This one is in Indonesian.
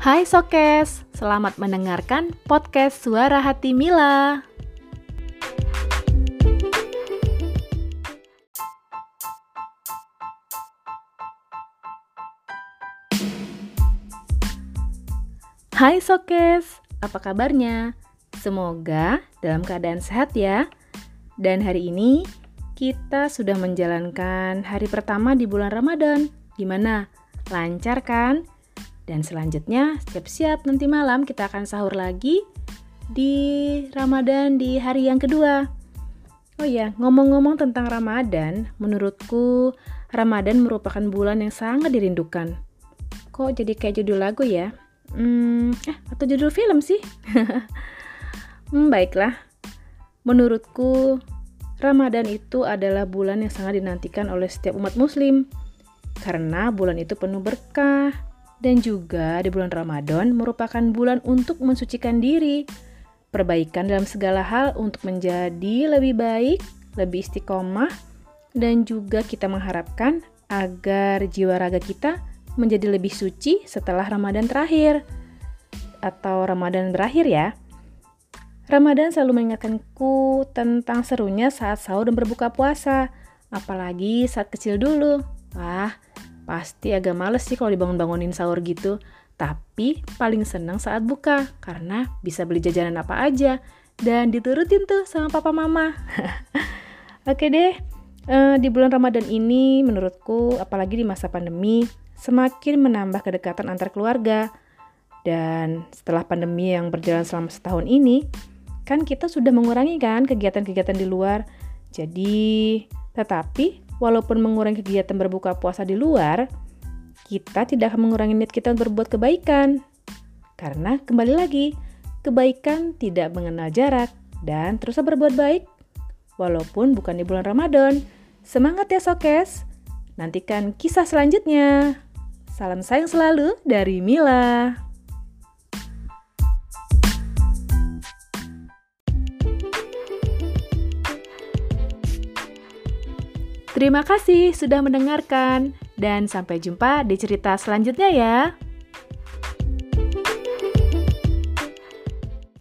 Hai Sokes, selamat mendengarkan podcast Suara Hati Mila. Hai Sokes, apa kabarnya? Semoga dalam keadaan sehat ya. Dan hari ini kita sudah menjalankan hari pertama di bulan Ramadan. Gimana? Lancar kan? Dan selanjutnya siap-siap nanti malam kita akan sahur lagi di Ramadan di hari yang kedua. Oh ya, ngomong-ngomong tentang Ramadan, menurutku Ramadan merupakan bulan yang sangat dirindukan. Kok jadi kayak judul lagu ya? Hmm, eh, atau judul film sih? hmm, baiklah. Menurutku, Ramadan itu adalah bulan yang sangat dinantikan oleh setiap umat muslim. Karena bulan itu penuh berkah, dan juga di bulan Ramadan merupakan bulan untuk mensucikan diri, perbaikan dalam segala hal untuk menjadi lebih baik, lebih istiqomah, dan juga kita mengharapkan agar jiwa raga kita menjadi lebih suci setelah Ramadan terakhir atau Ramadan berakhir ya. Ramadan selalu mengingatkanku tentang serunya saat sahur dan berbuka puasa, apalagi saat kecil dulu. Wah, pasti agak males sih kalau dibangun-bangunin sahur gitu. Tapi paling senang saat buka, karena bisa beli jajanan apa aja, dan diturutin tuh sama papa mama. Oke deh, uh, di bulan Ramadan ini menurutku, apalagi di masa pandemi, semakin menambah kedekatan antar keluarga. Dan setelah pandemi yang berjalan selama setahun ini, kan kita sudah mengurangi kan kegiatan-kegiatan di luar. Jadi, tetapi walaupun mengurangi kegiatan berbuka puasa di luar, kita tidak akan mengurangi niat kita untuk berbuat kebaikan. Karena kembali lagi, kebaikan tidak mengenal jarak dan terus berbuat baik walaupun bukan di bulan Ramadan. Semangat ya Sokes. Nantikan kisah selanjutnya. Salam sayang selalu dari Mila. Terima kasih sudah mendengarkan, dan sampai jumpa di cerita selanjutnya ya.